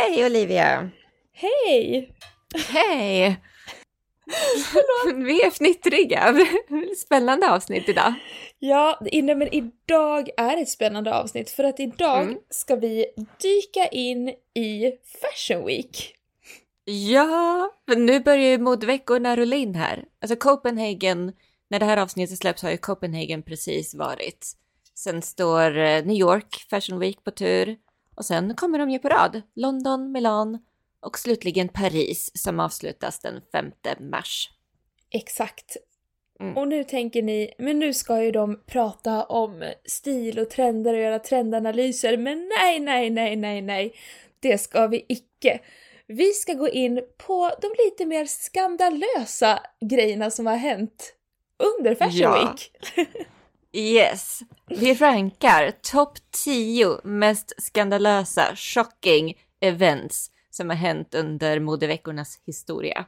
Hej Olivia! Hej! Hej! Vi är fnittriga. Spännande avsnitt idag. Ja, nej, men idag är ett spännande avsnitt för att idag Mm. ska vi dyka in i Fashion Week. Ja, nu börjar ju modeveckorna rulla in här. Alltså Copenhagen, när det här avsnittet släpps har ju Copenhagen precis varit. Sen står eh, New York Fashion Week på tur. Och sen kommer de ju på rad. London, Milan och slutligen Paris som avslutas den 5 mars. Exakt. Mm. Och nu tänker ni, men nu ska ju de prata om stil och trender och göra trendanalyser, men nej, nej, nej, nej, nej. Det ska vi icke. Vi ska gå in på de lite mer skandalösa grejerna som har hänt under Fashion Ja. Week. Yes, vi rankar topp 10 mest skandalösa, shocking events som har hänt under modeveckornas historia.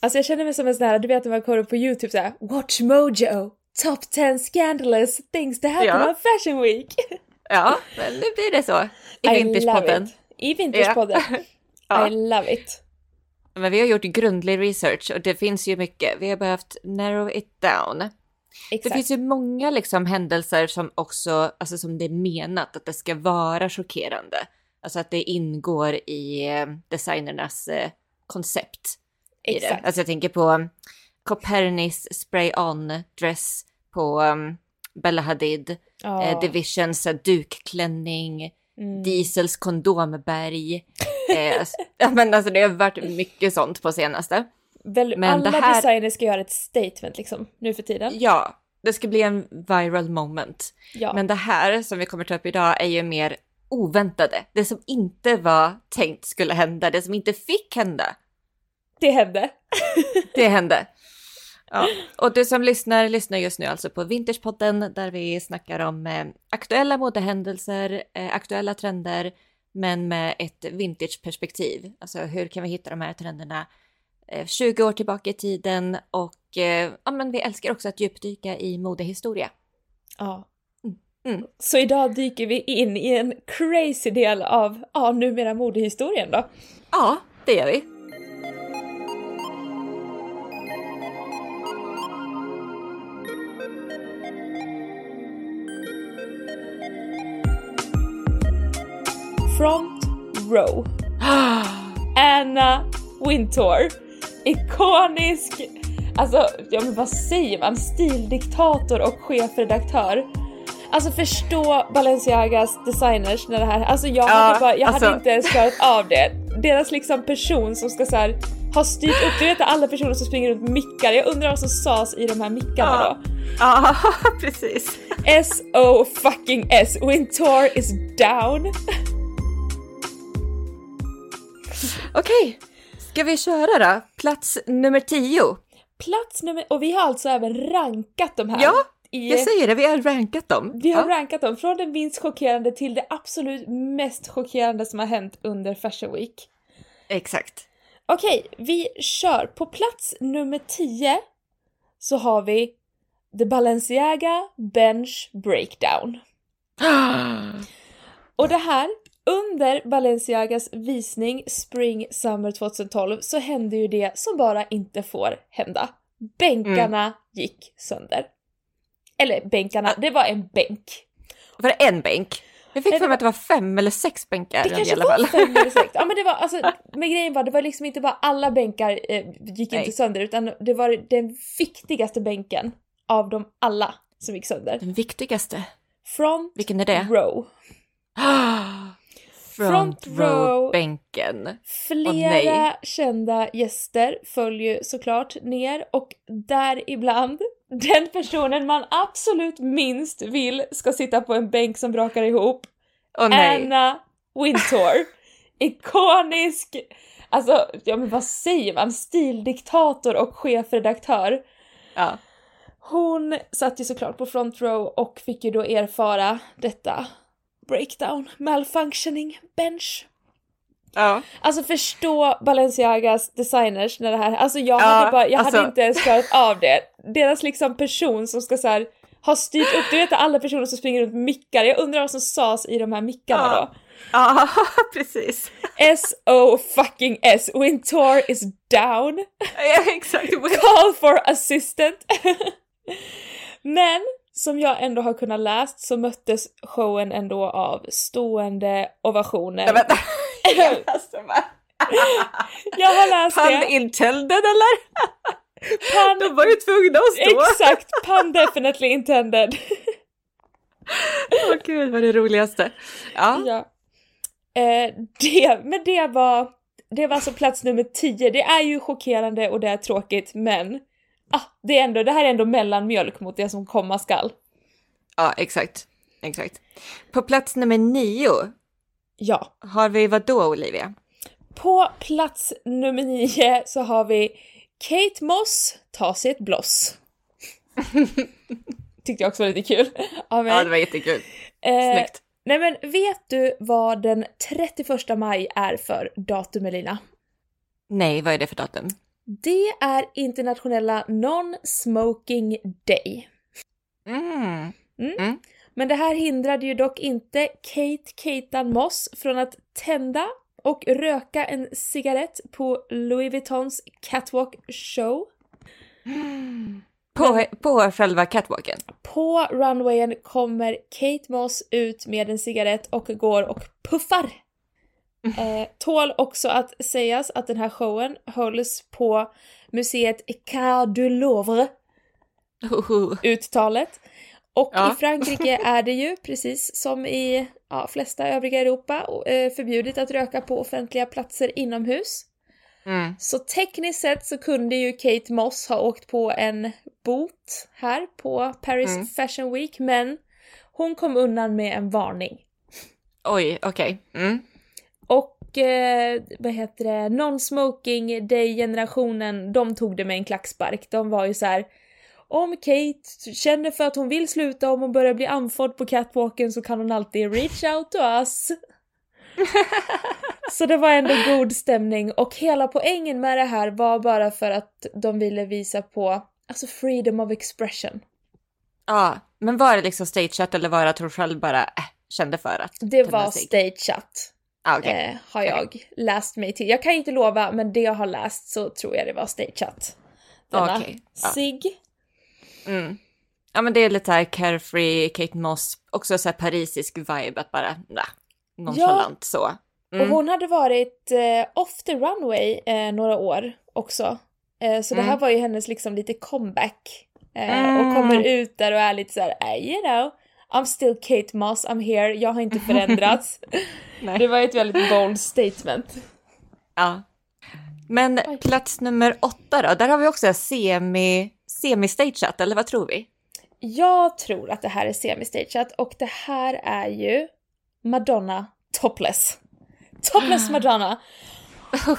Alltså jag känner mig som en sån här, du vet när man kollar på YouTube såhär Watch Mojo! Top 10 scandalous things to happen Ja. on Fashion Week! Ja, men nu blir det så. I I Vintagepodden. I Vintagepodden. Ja. I love it. Men vi har gjort grundlig research och det finns ju mycket. Vi har behövt narrow it down. Det Exakt. finns ju många liksom händelser som också, alltså som det är menat att det ska vara chockerande. Alltså att det ingår i eh, designernas eh, koncept. det. Exakt. Alltså jag tänker på um, Copernis spray-on dress på um, Bella Hadid, Ja. eh, Divisions eh, dukklänning, Mm. Diesels kondomberg. eh, alltså- men alltså det har varit mycket sånt på senaste. Väl, men alla det här- designers ska göra ett statement liksom, nu för tiden. Ja, det ska bli en viral moment. Ja. Men det här som vi kommer ta upp idag är ju mer oväntade. Det som inte var tänkt skulle hända, det som inte fick hända. Det hände. Det hände. Ja. Och du som lyssnar, lyssnar just nu alltså på Vintagepodden där vi snackar om eh, aktuella modehändelser, eh, aktuella trender, men med ett vintageperspektiv. Alltså hur kan vi hitta de här trenderna 20 år tillbaka i tiden och eh, ja, men vi älskar också att djupdyka i modehistoria. Ja. Mm. Så idag dyker vi in i en crazy del av, ja, numera modehistorien då. Ja, det gör vi. Front row. Anna Wintour. Ikonisk, alltså ja men vad säger man, stildiktator och chefredaktör. Alltså förstå Balenciagas designers när det här, alltså jag, Ja, hade, bara, jag hade alltså- inte ens klarat av det. Deras liksom person som ska så här, ha styrt upp, du vet alla personer som springer runt mickar, jag undrar vad som sades i de här mickarna Ja. då. Ja, precis. S-O fucking S, Wintour is down. Okej, ska vi köra då? Plats nummer 10. Plats nummer, och vi har alltså även rankat de här. Ja, i, Jag säger det, vi har rankat dem. Vi har ja. rankat dem från det minst chockerande till det absolut mest chockerande som har hänt under Fashion Week. Exakt. Okej, vi kör. På plats nummer 10 så har vi The Balenciaga Bench Breakdown. Och det här, under Balenciagas visning Spring Summer 2012 så hände ju det som bara inte får hända. Bänkarna gick sönder. Eller bänkarna, det var en bänk. Var det en bänk? Jag fick för mig att det var fem eller sex bänkar Det i kanske alla var fall. fem eller sex. Ja men det var alltså, men grejen var det var liksom inte bara alla bänkar eh, gick Nej. inte sönder utan det var den viktigaste bänken av dem alla som gick sönder. Den viktigaste. Front Vilken är det? row. Front, Front row. row-bänken. Flera kända gäster följer såklart ner och däribland den personen man absolut minst vill ska sitta på en bänk som brakar ihop. Åh nej. Anna Wintour. Ikonisk, alltså ja men vad säger man, stildiktator och chefredaktör. Ja. Hon satt ju såklart på front row och fick ju då erfara detta breakdown, malfunctioning bench. ja. Alltså förstå Balenciagas designers när det här, alltså jag Ja, hade bara, jag alltså- hade inte ens klarat av det. Deras liksom person som ska så här ha styrt upp, du vet alla personer som springer runt mickar, jag undrar vad som sades i de här mickarna Ja. då. Ja, precis. S-O fucking S. Wintour is down. Ja, exakt. Call for assistant. Men som jag ändå har kunnat läst så möttes showen ändå av stående ovationer. Ja, vänta. Jag läste bara. Jag har läst Pun det. intended eller? Pun, De var ju tvungna att stå. exakt, pun definitely intended. Åh gud vad det roligaste. Ja. Ja. Eh, det, men det var, det var alltså plats nummer 10. Det är ju chockerande och det är tråkigt men ah, det, är ändå, det här är ändå mellanmjölk mot det som komma skall. ja, exakt. Exakt. På plats nummer nio Ja. har vi vad då Olivia? På plats nummer 9 så har vi Kate Moss ta sig ett bloss. Tyckte jag också var lite kul. av mig. Ja, det var jättekul. Eh, Snyggt. nej men vet du vad den 31 maj är för datum Elina? Nej, vad är det för datum? Det är internationella Non-Smoking Day. Mm. Men det här hindrade ju dock inte Kate Katan Moss från att tända och röka en cigarett på Louis Vuittons Catwalk Show. På, på själva catwalken? På runwayen kommer Kate Moss ut med en cigarett och går och puffar. Eh, tål också att sägas att den här showen hölls på museet Car du Louvre, Hoho. uttalet. Och Ja. i Frankrike är det ju, precis som i ja, flesta övriga Europa, eh, förbjudet att röka på offentliga platser inomhus. Mm. Så tekniskt sett så kunde ju Kate Moss ha åkt på en bot här på Paris Mm. Fashion Week, men hon kom undan med en varning. Oj, okej. Mm. Och eh, vad heter det, non-smoking day-generationen, de tog det med en klackspark. De var ju så här. Om Kate känner för att hon vill sluta om hon börjar bli andfådd på catwalken så kan hon alltid reach out to us. så det var ändå god stämning och hela poängen med det här var bara för att de ville visa på alltså freedom of expression. Ja, men var det liksom stageat eller var det att hon själv bara äh, kände för att Det var stageat. Ah, okej. eh, har jag läst mig till. Jag kan inte lova, men det jag har läst så tror jag det var stageat. Denna ja. sig. Mm. Ja men det är lite så här carefree, Kate Moss, också så här parisisk vibe att bara, nah, nonchalant så. Mm. Och hon hade varit eh, off the runway eh, några år också. Eh, så det här Mm. var ju hennes liksom lite comeback. Eh, Mm. Och kommer ut där och är lite såhär, eh, you know, I'm still Kate Moss, I'm here, jag har inte förändrats. Nej. det var ett väldigt bold statement. Ja. Men Oj. plats nummer åtta då, där har vi också semi, semi-stageat, eller vad tror vi? Jag tror att det här är semi-stageat och det här är ju Madonna topless. Topless Madonna!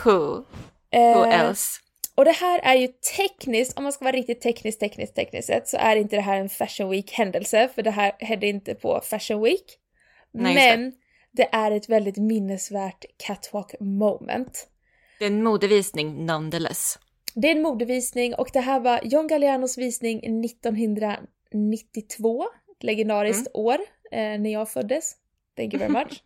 Who Eh, else? och det här är ju tekniskt, om man ska vara riktigt tekniskt, tekniskt, tekniskt sett, så är inte det här en Fashion Week-händelse, för det här hände inte på Fashion Week. Nej. Men det är ett väldigt minnesvärt catwalk moment. Det är en modevisning nonetheless. Det är en modevisning och det här var John Gallianos visning 1992, ett legendariskt år, eh, när jag föddes. Thank you very much.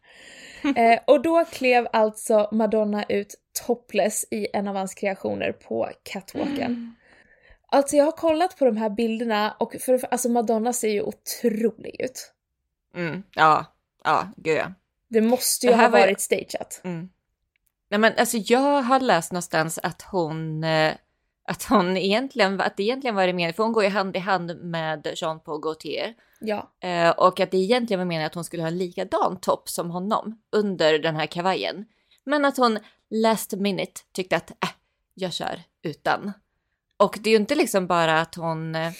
eh, och då klev alltså Madonna ut topless i en av hans kreationer på catwalken. Alltså jag har kollat på de här bilderna och för, alltså Madonna ser ju otrolig ut. Mm. Ja, ja, gud ja. Det måste ju Det ha var varit stageat. Mm. Nej men alltså jag har läst någonstans att hon, eh, att hon egentligen, att det egentligen var det meningen, för hon går ju hand i hand med Jean-Paul Gaultier. Ja. Eh, och att det egentligen var meningen att hon skulle ha en likadan topp som honom under den här kavajen. Men att hon last minute tyckte att äh, jag kör utan. Och det är ju inte liksom bara att hon, eh,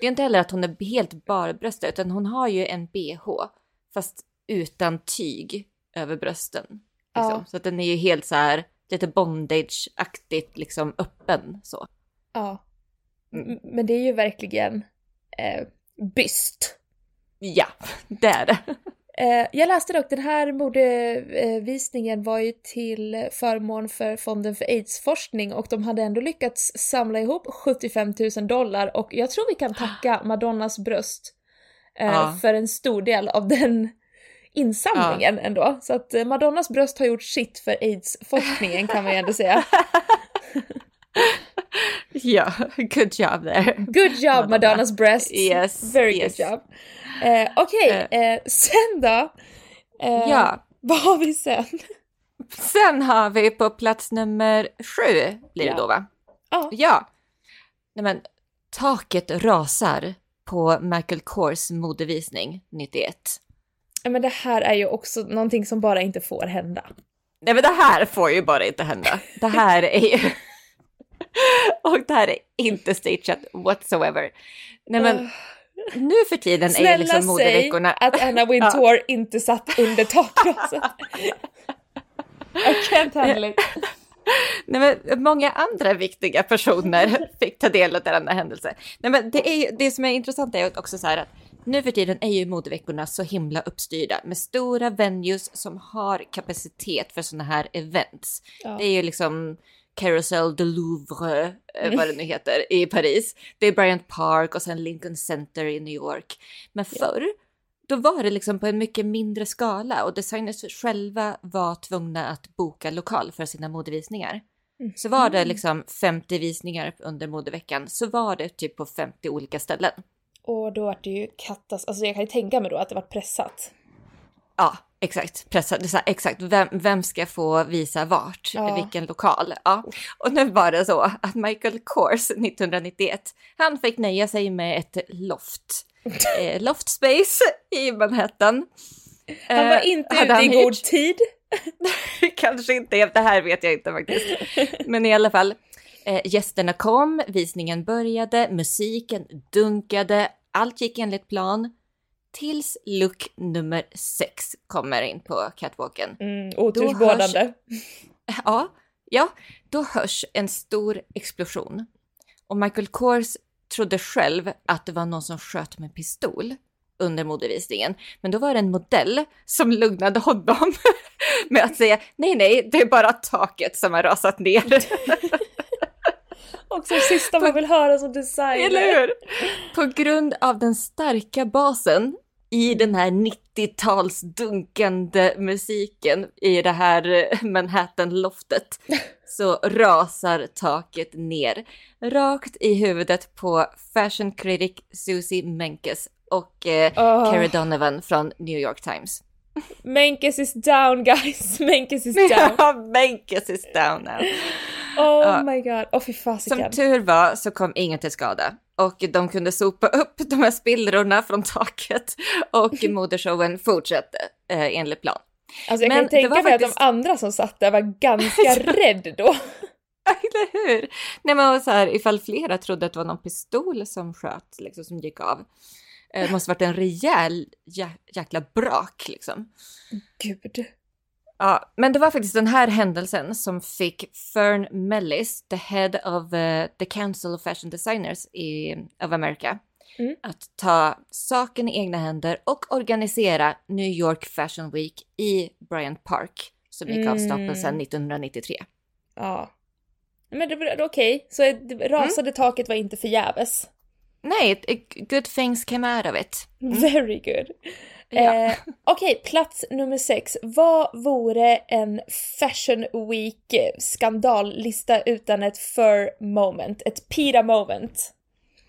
det är inte heller att hon är helt barbröstad utan hon har ju en bh fast utan tyg över brösten. Liksom. Ja. Så att den är ju helt så här lite bondage-aktigt liksom öppen så. Ja. Mm. Men det är ju verkligen eh, byst. Ja, det är det. Eh, jag läste dock, den här modevisningen var ju till förmån för Fonden för AIDS-forskning och de hade ändå lyckats samla ihop 75 000 dollar och jag tror vi kan tacka Madonnas bröst eh, Ja. för en stor del av den insamlingen ändå. Så att eh, Madonnas bröst har gjort sitt för aids-forskningen kan man ju ändå säga. ja, good job there. Good job Madonna. Madonnas breast. Yes. Very yes. good job. Eh, Okej, okay, eh. eh, sen då? Eh, ja. Vad har vi sen? Sen har vi på plats nummer sju, blir det ja. då va? Ja. Ja. Nej men, taket rasar på Michael Kors modevisning 91. Ja men det här är ju också någonting som bara inte får hända. Nej men det här får ju bara inte hända. Det här är ju... Och det här är inte stageat whatsoever. Nej men, uh, nu för tiden är ju liksom modeveckorna... Snälla säg att Anna Wintour ja. inte satt under takraset. I can't handle it. Nej, men många andra viktiga personer fick ta del av denna händelse. Nej, men det, är det som är intressant är också så här att nu för tiden är ju modeveckorna så himla uppstyrda med stora venues som har kapacitet för sådana här events. Ja. Det är ju liksom Carousel de Louvre, mm. vad det nu heter, i Paris. Det är Bryant Park och sen Lincoln Center i New York. Men förr, då var det liksom på en mycket mindre skala och designers själva var tvungna att boka lokal för sina modevisningar. Mm. Så var det liksom 50 visningar under modeveckan så var det typ på 50 olika ställen. Och då var det ju katas, alltså jag kan ju tänka mig då att det var pressat. Ja, exakt. Pressad, så här, exakt. Vem, vem ska få visa vart? Ja. Vilken lokal? Ja. Och nu var det så att Michael Kors 1991, han fick nöja sig med ett loft. eh, loft space i Manhattan. Han var inte eh, ute i god tid. Kanske inte, det här vet jag inte faktiskt. Men i alla fall, eh, gästerna kom, visningen började, musiken dunkade, allt gick enligt plan. Tills look nummer sex kommer in på catwalken. Mm, otursbådande. Hörs, ja, ja, då hörs en stor explosion. Och Michael Kors trodde själv att det var någon som sköt med pistol under modevisningen. Men då var det en modell som lugnade honom med att säga nej, nej, det är bara taket som har rasat ner. Också det sista man vill höra som designer. Eller hur? På grund av den starka basen i den här 90-tals dunkande musiken i det här Manhattan-loftet så rasar taket ner rakt i huvudet på fashion critic Susie Menkes och eh, oh. Carrie Donovan från New York Times. Menkes is down guys, Menkes is down. Ja, Menkes is down now. Oh my god, åh oh, fy fasiken. Som tur var så kom ingen till skada och de kunde sopa upp de här spillrorna från taket och modeshowen fortsatte eh, enligt plan. Alltså jag Men kan tänka mig faktiskt... att de andra som satt där var ganska rädd då. Eller hur? Nej men så här, ifall flera trodde att det var någon pistol som sköt, liksom som gick av. Eh, det måste varit en rejäl jä jäkla brak liksom. Gud. Ja, men det var faktiskt den här händelsen som fick Fern Mellis, the head of uh, the Council of Fashion Designers i, of America, mm. att ta saken i egna händer och organisera New York Fashion Week i Bryant Park som gick mm. av stapeln sedan 1993. Ja. Men det var okej, okay. så det rasade mm. taket var inte förgäves? Nej, good things came out of it. Mm. Very good. Ja. Eh, Okej, okay, plats nummer sex. Vad vore en Fashion Week skandallista utan ett fur moment? Ett pira moment?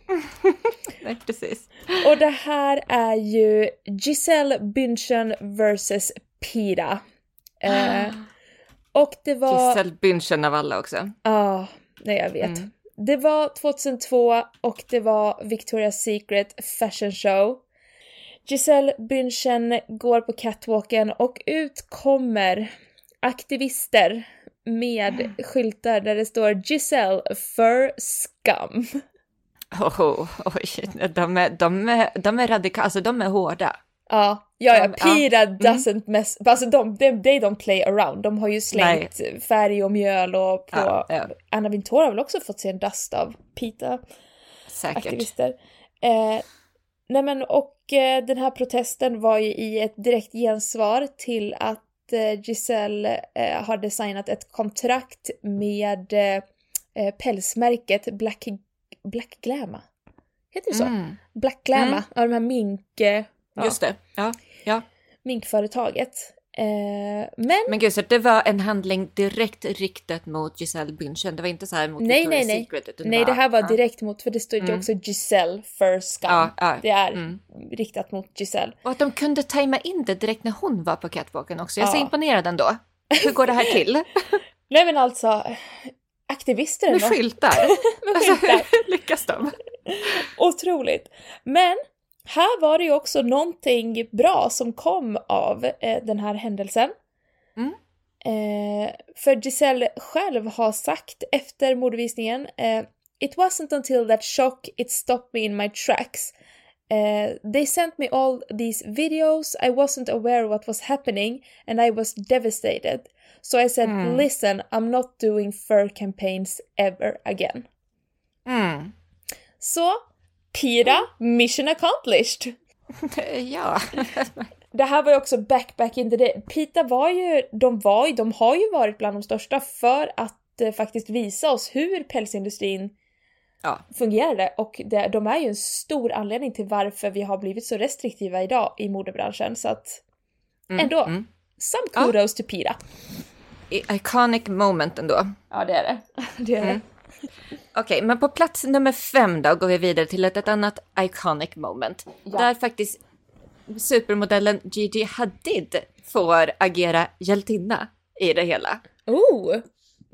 Nej, precis. Och det här är ju Giselle Bündchen vs Pira. Eh, och det var... Giselle Bündchen av alla också. Ja, ah, nej jag vet. Mm. Det var 2002 och det var Victoria's Secret Fashion Show. Giselle Bündchen går på catwalken och ut kommer aktivister med skyltar där det står Giselle för skam. Oh, oj, de är, de är, de är radikala, alltså de är hårda. Ja, ja, ja Pira ja. doesn't mm. mess, alltså de, de, they don't play around. De har ju slängt Nej. färg och mjöl och på, ja, ja. Anna Wintour har väl också fått sig en dust av Pita Säkert. aktivister. Eh, Nej men och den här protesten var ju i ett direkt gensvar till att eh, Giselle eh, har designat ett kontrakt med eh, eh, pälsmärket Black, Black Glama. Heter det så? Mm. Black Glama, mm. av de här mink... Ja. Just det, ja. ja. minkföretaget. Eh, men Men gud, så det var en handling direkt riktat mot Giselle Bündchen. Det var inte så här mot Nej, Victoria's nej, nej. Secret. Utan nej, det här var direkt mot, för det stod ju Mm. också Giselle för skam. Ja, ja. Det är Mm. riktat mot Giselle. Och att de kunde tajma in det direkt när hon var på catwalken också. Jag är så Ja. imponerad ändå. Hur går det här till? Nej men alltså, aktivister Med skyltar? Med Alltså, skyltar. hur lyckas de? Otroligt. Men här var det ju också någonting bra som kom av eh, den här händelsen. Mm. Eh, för Giselle själv har sagt efter mordvisningen eh, It wasn't until that shock it stopped me in my tracks. Eh, they sent me all these videos, I wasn't aware what was happening and I was devastated. So I said Mm. listen, I'm not doing fur campaigns ever again. Mm. Så, Pira, mission accomplished! Ja. Det här var ju också back back in the day. Pita var ju, de var ju, de har ju varit bland de största för att eh, faktiskt visa oss hur pälsindustrin ja. fungerade och det, de är ju en stor anledning till varför vi har blivit så restriktiva idag i modebranschen så att Mm. Ändå. Mm. some Ja. kudos to Pira. Iconic moment ändå. Ja det är det. det, är det. Okej, men på plats nummer fem då går vi vidare till ett, ett annat iconic moment. Ja. Där faktiskt supermodellen Gigi Hadid får agera hjältinna i det hela. Oh!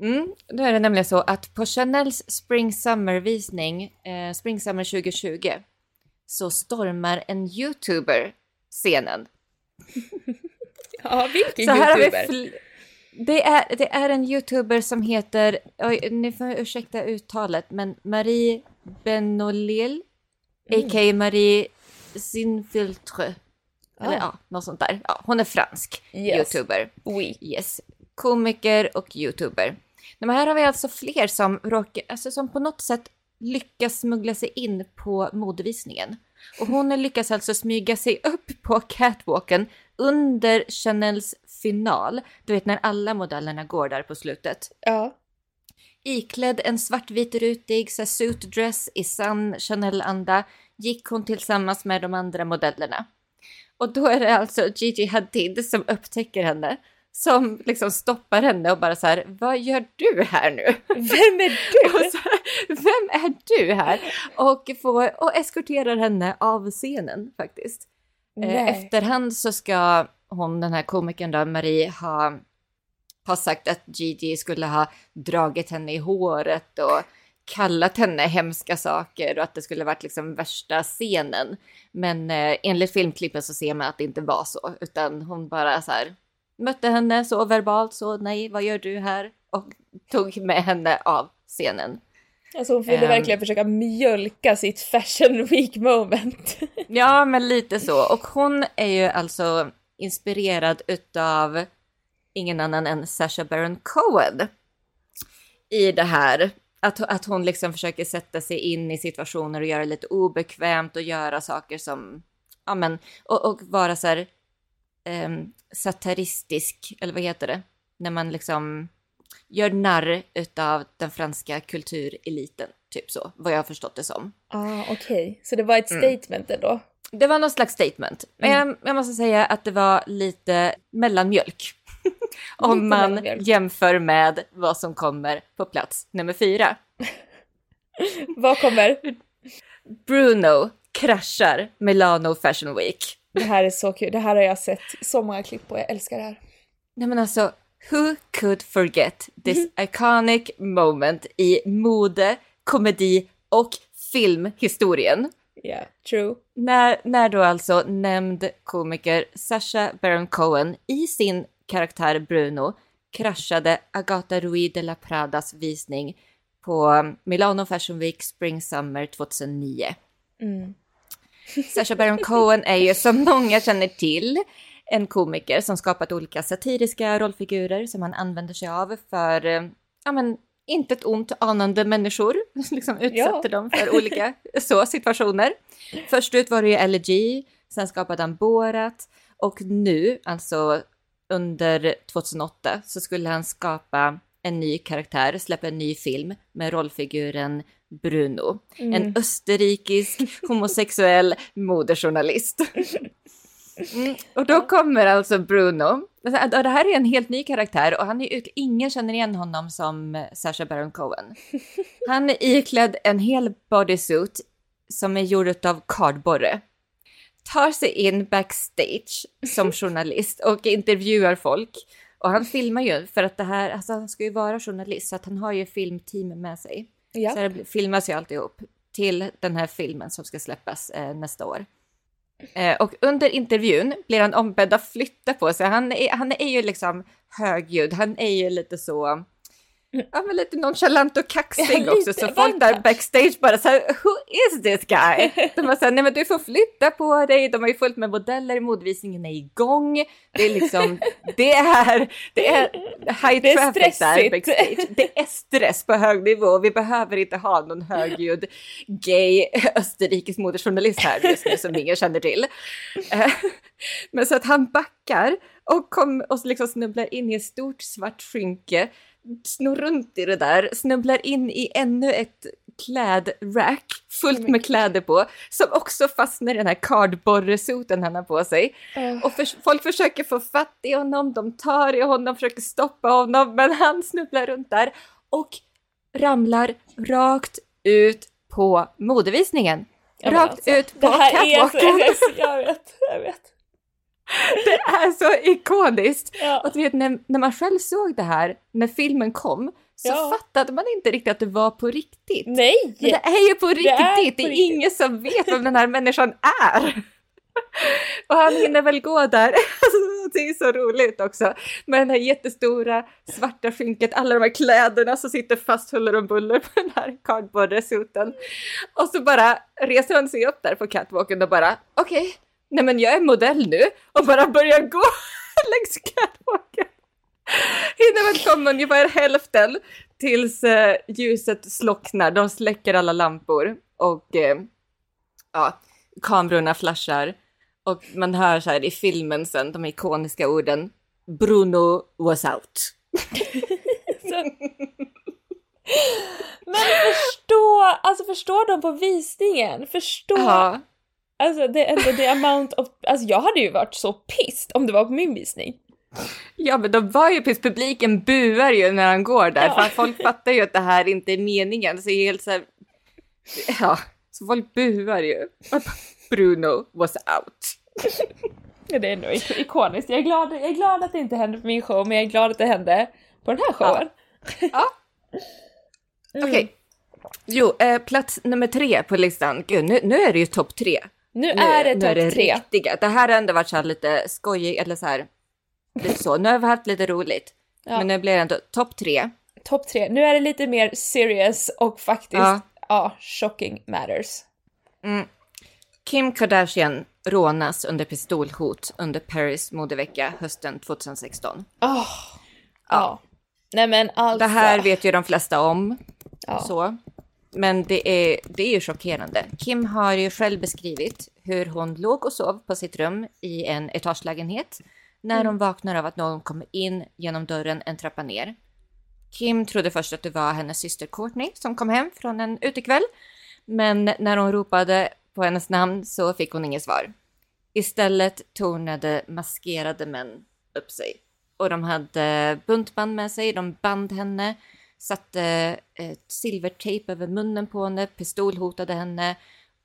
Mm, då är det nämligen så att på Chanels Spring Summer-visning, eh, Spring Summer 2020, så stormar en YouTuber scenen. Ja, vilken Så youtuber! Det, är, det är en YouTuber som heter, oj, ni får ursäkta uttalet, men Marie Benolil, Mm. a.k.a. Marie Sinfiltre. Eller Ah. ja, något sånt där. Ja, hon är fransk Yes. YouTuber. Oui. Yes. Komiker och YouTuber. Men här har vi alltså fler som, råkar, alltså som på något sätt lyckas smuggla sig in på modevisningen. Och hon lyckas alltså smyga sig upp på catwalken under Chanels final. Du vet när alla modellerna går där på slutet. Ja. Iklädd en svartvit rutig så här, suit dress i sann Chanel-anda gick hon tillsammans med de andra modellerna. Och då är det alltså Gigi Hadid som upptäcker henne. Som liksom stoppar henne och bara så här, vad gör du här nu? Vem är du? här, Vem är du här? Och, får, och eskorterar henne av scenen faktiskt. Eh, Nej. Efterhand så ska hon, den här komikern då, Marie, ha, ha sagt att Gigi skulle ha dragit henne i håret och kallat henne hemska saker och att det skulle varit liksom värsta scenen. Men eh, enligt filmklippen så ser man att det inte var så, utan hon bara så här mötte henne så verbalt så nej, vad gör du här? Och tog med henne av scenen. Alltså hon ville Ehm. verkligen försöka mjölka sitt fashion week moment. Ja, men lite så. Och hon är ju alltså inspirerad utav ingen annan än Sacha Baron Cohen i det här. Att, att hon liksom försöker sätta sig in i situationer och göra det lite obekvämt och göra saker som, ja men, och, och vara så här um, satiristisk, eller vad heter det? När man liksom gör narr utav den franska kultureliten, typ så, vad jag har förstått det som. Ah, okej. Så det var ett Mm. statement ändå? Det var någon slags statement. Men Mm. jag, jag måste säga att det var lite mellanmjölk. Om Lite man mellanmjölk. jämför med vad som kommer på plats nummer fyra. Vad kommer? Bruno kraschar Milano Fashion Week. Det här är så kul. Det här har jag sett så många klipp på. Jag älskar det här. Nej men alltså, who could forget this iconic moment i mode, komedi och filmhistorien? Yeah, true. När, när då alltså nämnd komiker Sacha Baron Cohen i sin karaktär Bruno kraschade Agata Rui de la Pradas visning på Milano Fashion Week Spring Summer 2009. Mm. Sacha Baron Cohen är ju som många känner till en komiker som skapat olika satiriska rollfigurer som han använder sig av för, eh, ja men, inte ett ont anande människor, liksom utsätter Ja. dem för olika så situationer. Först ut var det ju LG, sen skapade han Borat och nu, alltså under 2008, så skulle han skapa en ny karaktär, släppa en ny film med rollfiguren Bruno. En Mm. österrikisk homosexuell modejournalist. Mm, och då kommer alltså Bruno. Alltså, det här är en helt ny karaktär och han är ingen känner igen honom som Sacha Baron Cohen. Han är iklädd en hel bodysuit som är gjord av kardborre. Tar sig in backstage som journalist och intervjuar folk. Och han filmar ju för att det här, alltså han ska ju vara journalist så att han har ju filmteam med sig. Ja. Så det filmas ju alltihop till den här filmen som ska släppas eh, nästa år. Eh, och under intervjun blir han ombedd att flytta på sig. Han är, han är ju liksom högljudd, han är ju lite så Ja, men lite nonchalant och kaxig också, så folk där backstage bara så här, who is this guy? De bara så här, nej men du får flytta på dig, de har ju fullt med modeller, modvisningen är igång, det är liksom, det är, det är high det är traffic där backstage. Det är stress på hög nivå, vi behöver inte ha någon högljudd gay österrikisk modejournalist här just nu som ingen känner till. Eh, men så att han backar och, kom, och liksom snubblar in i ett stort svart skynke snor runt i det där, snubblar in i ännu ett klädrack fullt med kläder på som också fastnar i den här kardborresoten han har på sig. Uh. Och för, folk försöker få fatt i honom, de tar i honom, försöker stoppa honom, men han snubblar runt där och ramlar rakt ut på modevisningen. rakt alltså, ut på catwalken. jag vet, jag vet. Det är så ikoniskt! Ja. Och du vet, när, när man själv såg det här, när filmen kom, så ja. fattade man inte riktigt att det var på riktigt. Nej! Men det är ju på riktigt! Det är, på det är riktigt. ingen som vet vem den här människan är! Och han hinner väl gå där, det är så roligt också, med den här jättestora svarta skynket, alla de här kläderna som sitter fast huller om buller på den här cardboard-resouten. Och så bara reser han sig upp där på catwalken och bara, okej, okay, nej men jag är modell nu och bara börjar gå längs catwalken. Hinner väl komma ungefär hälften tills eh, ljuset slocknar. De släcker alla lampor och eh, ja, kamerorna flashar och man hör så här i filmen sen de ikoniska orden Bruno was out. Men förstå, alltså förstår de på visningen? Förstå ja. Alltså det är ändå the amount of... Alltså jag hade ju varit så pissed om det var på min visning. Ja men de var ju piss, publiken buar ju när han går där ja. för folk fattar ju att det här inte är meningen så helt så här, Ja, så folk buar ju. Bruno was out. Det är ändå ikoniskt. Jag är, glad, jag är glad att det inte hände på min show men jag är glad att det hände på den här showen. Ja. ja. Mm. Okej. Okay. Jo, eh, plats nummer tre på listan. Gud, nu, nu är det ju topp tre. Nu, är det topp tre. Riktiga. Det här har ändå varit så lite skojigt, eller så här, lite så. Nu har vi haft lite roligt. Ja. Men nu blir det ändå topp tre. Topp tre. Nu är det lite mer serious och faktiskt, ja, ja shocking matters. Mm. Kim Kardashian rånas under pistolhot under Paris modevecka hösten 2016. Oh, ja. ja. Nej men alltså. Det här vet ju de flesta om. Ja. Så. Men det är, det är ju chockerande. Kim har ju själv beskrivit hur hon låg och sov på sitt rum i en etagelägenhet när mm. hon vaknar av att någon kommer in genom dörren en trappa ner. Kim trodde först att det var hennes syster Courtney som kom hem från en utekväll. Men när hon ropade på hennes namn så fick hon inget svar. Istället tornade maskerade män upp sig. Och de hade buntband med sig, de band henne satte ett silvertejp över munnen på henne, pistolhotade henne,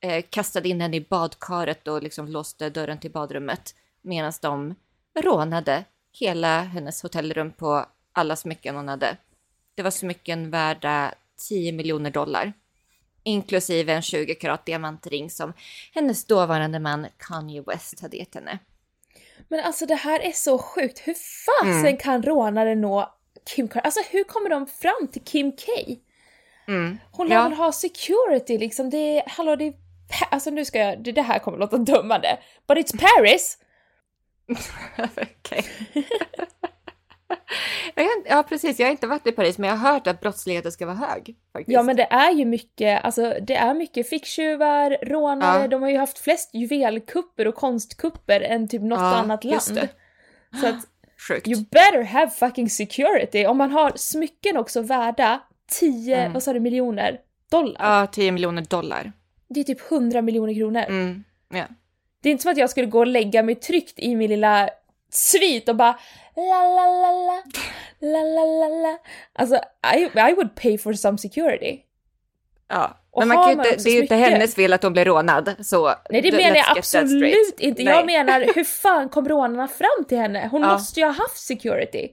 eh, kastade in henne i badkaret och liksom låste dörren till badrummet medan de rånade hela hennes hotellrum på alla smycken hon hade. Det var smycken värda 10 miljoner dollar, inklusive en 20 karat diamantring som hennes dåvarande man Kanye West hade gett henne. Men alltså det här är så sjukt. Hur fasen mm. kan rånare nå Kim Kardashian. Alltså hur kommer de fram till Kim K? Mm. Hon lär ja. väl ha security liksom. Det är, hallå det är, alltså nu ska jag, det, här kommer låta dömande. But it's Paris! Okej. ja precis, jag har inte varit i Paris men jag har hört att brottsligheten ska vara hög. Faktiskt. Ja men det är ju mycket, alltså det är mycket ficktjuvar, rånare, ja. de har ju haft flest juvelkupper och konstkupper än typ något ja, annat land. Så att Sjukt. You better have fucking security! Om man har smycken också värda 10, mm. vad sa du, miljoner dollar? Ja, 10 miljoner dollar. Det är typ 100 miljoner kronor. Mm. Ja. Det är inte som att jag skulle gå och lägga mig tryggt i min lilla svit och bara la la la la la la la la. Alltså, I, I would pay for some security. Ja, Och men man kan man inte, det är ju inte hennes fel att hon blir rånad. Så Nej det menar jag absolut inte. Nej. Jag menar hur fan kom rånarna fram till henne? Hon Ja. måste ju ha haft security.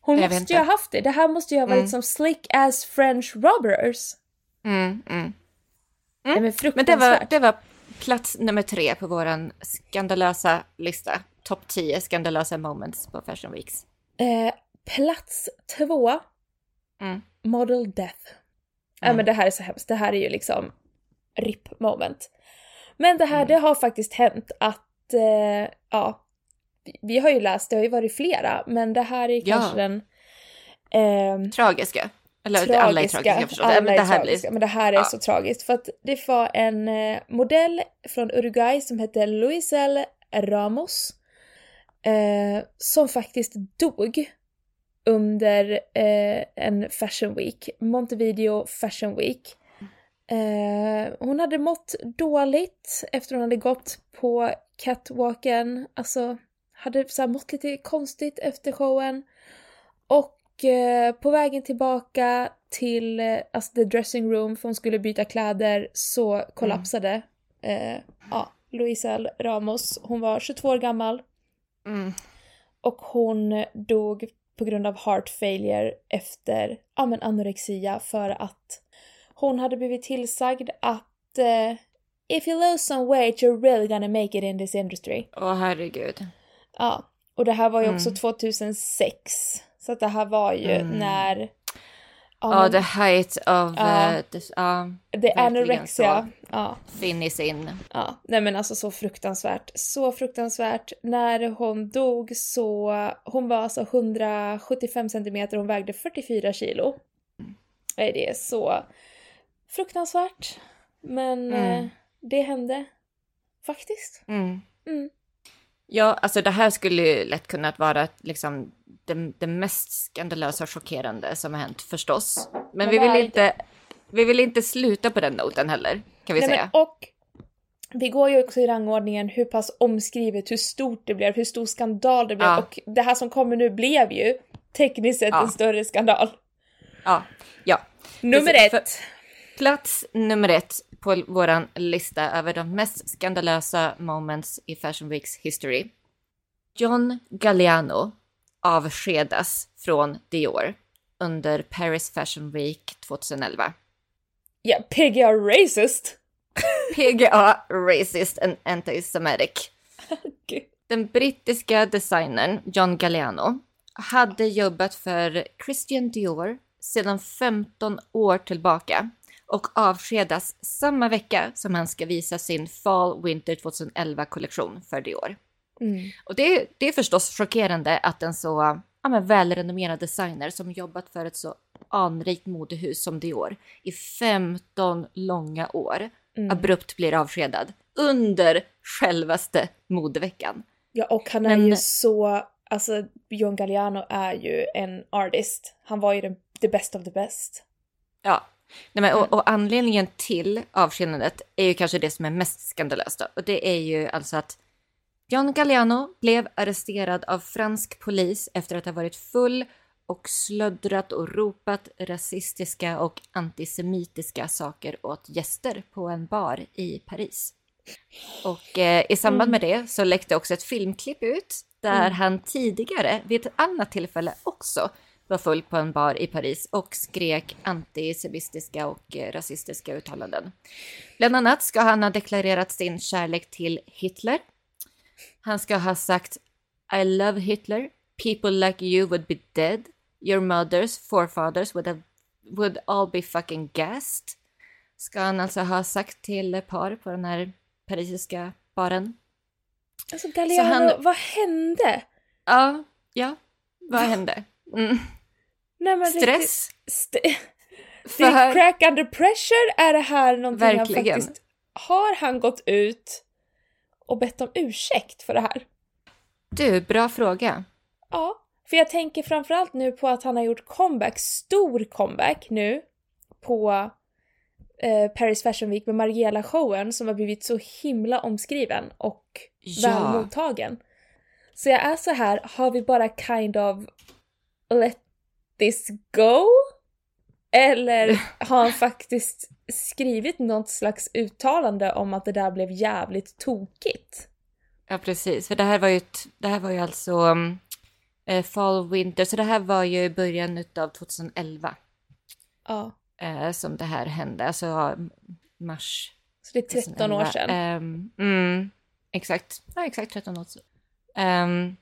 Hon Jag måste ju ha haft det. Det här måste ju ha varit Mm. som slick as French robbers. Mm, mm. Nej men Men det var, det var plats nummer tre på våran skandalösa lista. Topp 10 skandalösa moments på Fashion Weeks. Eh, plats två, Mm. Model Death. Mm. men det här är så hemskt. Det här är ju liksom RIP moment. Men det här, Mm. det har faktiskt hänt att, eh, ja, vi- har ju läst, det har ju varit flera, men det här är Ja. kanske den ehm, Tragiska. Eller alla är tragiska förstås. alla men det här tragiska, blir... men det här är Ja. så tragiskt. För att det var en eh, modell från Uruguay som hette Luisel Ramos. Eh, som faktiskt dog under eh, en Fashion Week, Montevideo Fashion Week. Eh, hon hade mått dåligt efter hon hade gått på catwalken, alltså hade så här mått lite konstigt efter showen. Och eh, på vägen tillbaka till eh, alltså the dressing room för hon skulle byta kläder så kollapsade eh, ja, Luisel Ramos. Hon var 22 år gammal Mm. och hon dog på grund av heart failure efter ja, men anorexia för att hon hade blivit tillsagd att eh, if you lose some weight you're really gonna make it in this industry. Åh herregud. Ja, och det här var ju också Mm. 2006. Så att det här var ju Mm. när... Ja, men the height of... Ja. eh, the, ja, det anorexia. Ja, finish in. ja. Nej men alltså så fruktansvärt. Så fruktansvärt. När hon dog så... Hon var alltså 175 centimeter hon vägde 44 kilo. Nej, det är så fruktansvärt. Men Mm. eh, det hände. Faktiskt. Mm. Mm. Ja, alltså det här skulle ju lätt kunnat vara liksom det, det mest skandalösa och chockerande som har hänt förstås. Men, Men vi vill inte, vi vill inte sluta på den noten heller, kan vi Nej, säga. och vi går ju också i rangordningen hur pass omskrivet, hur stort det blev, hur stor skandal det blev Ja. och det här som kommer nu blev ju tekniskt sett Ja. en större skandal. Ja, ja. Nummer Precis, ett. Plats nummer ett på våran lista över de mest skandalösa moments i Fashion Weeks history. John Galliano avskedas från Dior under Paris Fashion Week 2011. Ja, PGA racist. PGA racist and anti-semitic. Gud. Den brittiska designern John Galliano hade jobbat för Christian Dior sedan 15 år tillbaka och avskedas samma vecka som han ska visa sin Fall Winter 2011-kollektion för Dior. Mm. Och det, är- det är förstås chockerande att en så ja, men välrenommerad designer som jobbat för ett så anrikt modehus som Dior i 15 långa år Mm. abrupt blir avskedad under självaste modeveckan. Ja, och han är Men- ju så, alltså John Galliano är ju en artist. Han var ju den, the best of the best. Ja, Nej, men, och, och anledningen till avskedandet är ju kanske det som är mest skandalöst. Då. Och det är ju alltså att John Galliano blev arresterad av fransk polis efter att ha varit full och slöddrat och ropat rasistiska och antisemitiska saker åt gäster på en bar i Paris. Och eh, i samband med det så läckte också ett filmklipp ut där Mm. han tidigare vid ett annat tillfälle också var full på en bar i Paris och skrek antisemistiska och eh, rasistiska uttalanden. Bland annat ska han ha deklarerat sin kärlek till Hitler. Han ska ha sagt I love Hitler. People like you would be dead. Your mothers, forefathers would, have, would all be fucking gassed. Ska han alltså ha sagt till par på den här parisiska baren. Alltså Galliano, han- vad hände? Ja, ja. Vad hände? Mm. Nej, Stress? St- det För, är crack under pressure? Är det här någonting Verkligen. han faktiskt... Har han gått ut och bett om ursäkt för det här? du, bra fråga. Ja, för jag tänker framförallt nu på att han har gjort comeback, stor comeback nu på eh, Paris Fashion Week med Margiela-showen som har blivit så himla omskriven och Ja. väl mottagen. Så jag är så här, har vi bara kind of let this go? Eller har han faktiskt skrivit något slags uttalande om att det där blev jävligt tokigt? Ja, precis. För det här var ju, det här var ju alltså um, eh, fall winter, så det här var ju i början av 2011 Ja, eh, som det här hände, alltså mars så det är 13 år 2011. sedan. Ehm, mm, exakt, ja exakt 13 år sedan. Ehm,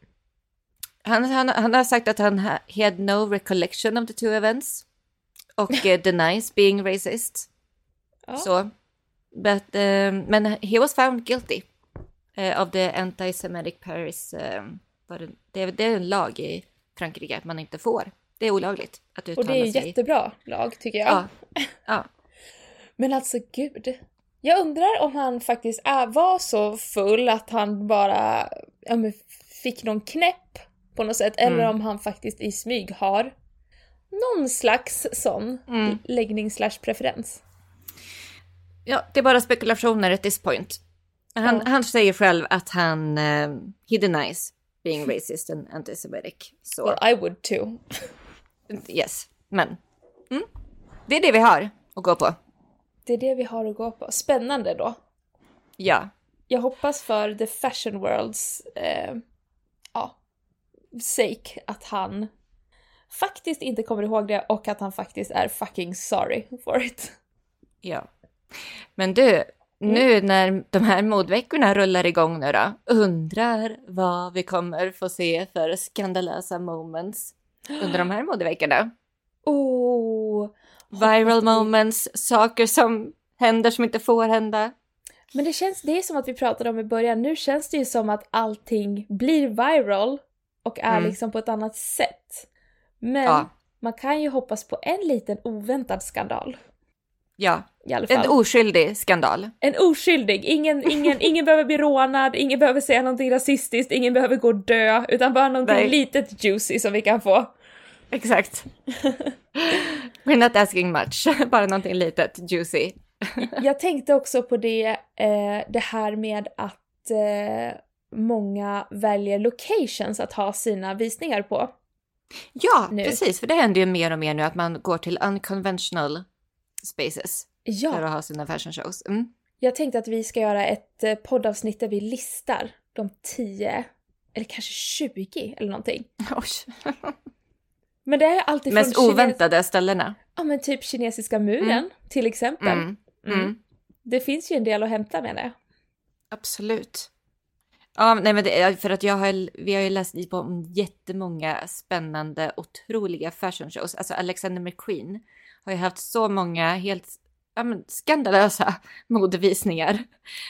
han, han, han har sagt att han had no recollection of the two events och eh, denies being racist. Ja. Så, but, ehm, men he was found guilty eh, of the anti-Semitic Paris. var det, det, är- en lag i Frankrike att man inte får. Det är olagligt att Och uttala det är sig. jättebra lag tycker jag. Ja. ja. Men alltså gud. Jag undrar om han faktiskt är, var så full att han bara ja, men fick någon knäpp på något sätt. Eller Mm. om han faktiskt i smyg har någon slags sån Mm. läggning slash preferens. Ja, det är bara spekulationer at this point. Han, Ja. han säger själv att han, he denies being racist and anti-Semitic. Så, Well, I would too. yes, men mm, det är det vi har att gå på. Det är det vi har att gå på. Spännande då. Ja, Jag hoppas för the fashion worlds eh, ja, sake att han faktiskt inte kommer ihåg det och att han faktiskt är fucking sorry for it. ja. Men du, nu när de här modveckorna rullar igång nu då, undrar vad vi kommer få se för skandalösa moments under de här modeveckorna. Oh, Viral moments, saker som händer som inte får hända. Men det känns, det är som att vi pratade om i början, nu känns det ju som att allting blir viral och är Mm. liksom på ett annat sätt. Men Ja. man kan ju hoppas på en liten oväntad skandal. Ja, I alla fall. en oskyldig skandal. En oskyldig, ingen, ingen, ingen behöver bli rånad, ingen behöver säga någonting rasistiskt, ingen behöver gå och dö, utan bara någonting Nej. litet juicy som vi kan få. Exakt. We're not asking much, bara någonting litet, juicy. Jag tänkte också på det, eh, det här med att eh, många väljer locations att ha sina visningar på. Ja, Nu. precis, för det händer ju mer och mer nu att man går till unconventional spaces för Ja, att ha sina fashion shows. Mm. jag tänkte att vi ska göra ett eh, poddavsnitt där vi listar de 10, eller kanske 20 eller någonting. Oj. Men det är alltid Mest från Kines- oväntade ställena. Ja men typ kinesiska muren Mm. till exempel. Mm. Mm. Mm. Det finns ju en del att hämta med det. Absolut. Ja, nej men det för att jag har, vi har ju läst på om jättemånga spännande, otroliga fashion shows. Alltså Alexander McQueen har ju haft så många helt ja, men skandalösa modevisningar.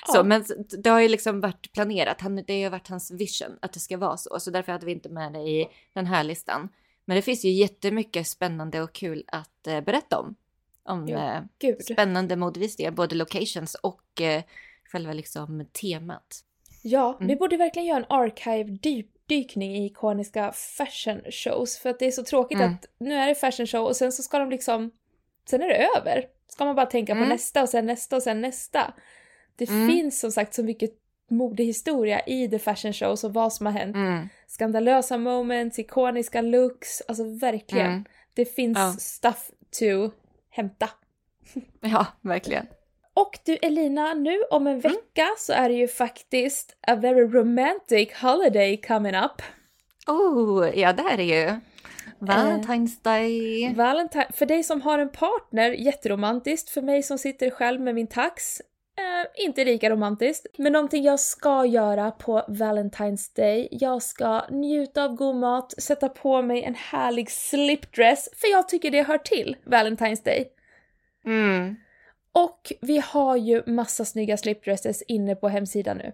Ja. Så, men det har ju liksom varit planerat. Han, det har ju varit hans vision att det ska vara så. Så därför hade vi inte med det i den här listan. Men det finns ju jättemycket spännande och kul att eh, berätta om. Om Jo, eh, spännande modevisningar, både locations och eh, själva liksom temat. Ja, Mm. vi borde verkligen göra en archive-dykning i ikoniska fashion shows. För att det är så tråkigt Mm. att nu är det fashion show och sen så ska de liksom... Sen är det över. Ska man bara tänka på Mm. nästa och sen nästa och sen nästa. Det Mm. finns som sagt så mycket modehistoria i the fashion shows och vad som har hänt. Mm. Skandalösa moments, ikoniska looks, alltså verkligen. Mm. Det finns Ja. stuff to hämta. Ja, verkligen. Och du Elina, nu om Mm. en vecka så är det ju faktiskt a very romantic holiday coming up. Oh, ja det här är ju Valentine's Day. Valentine, för dig som har en partner, jätteromantiskt. För mig som sitter själv med min tax, eh, inte lika romantiskt. Men någonting jag ska göra på Valentine's Day, jag ska njuta av god mat, sätta på mig en härlig slipdress, för jag tycker det hör till Valentine's Day. Mm. Och vi har ju massa snygga slipdresses inne på hemsidan nu.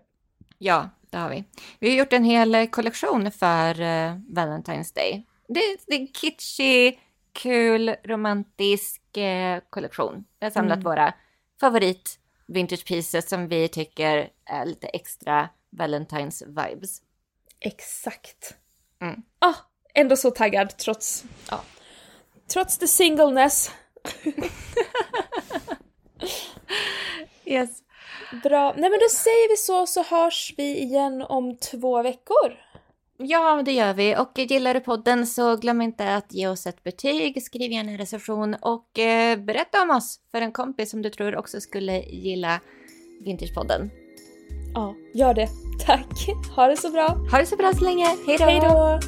Ja, det har vi. Vi har gjort en hel eh, kollektion för eh, Valentine's Day. Det, det är en kitschig, kul, romantisk eh, kollektion. Vi har samlat Mm. våra favorit vintage pieces som vi tycker är lite extra Valentine's vibes. Exakt. Mm. Ah, ändå så taggad trots, ja, trots the singleness. Yes. Bra. Nej men då säger vi så, så hörs vi igen om två veckor. Ja, det gör vi. Och gillar du podden så glöm inte att ge oss ett betyg, skriv gärna en recension och eh, berätta om oss för en kompis som du tror också skulle gilla Vintagepodden. Ja, gör det. Tack. Ha det så bra. Ha det så bra så länge. Hej då!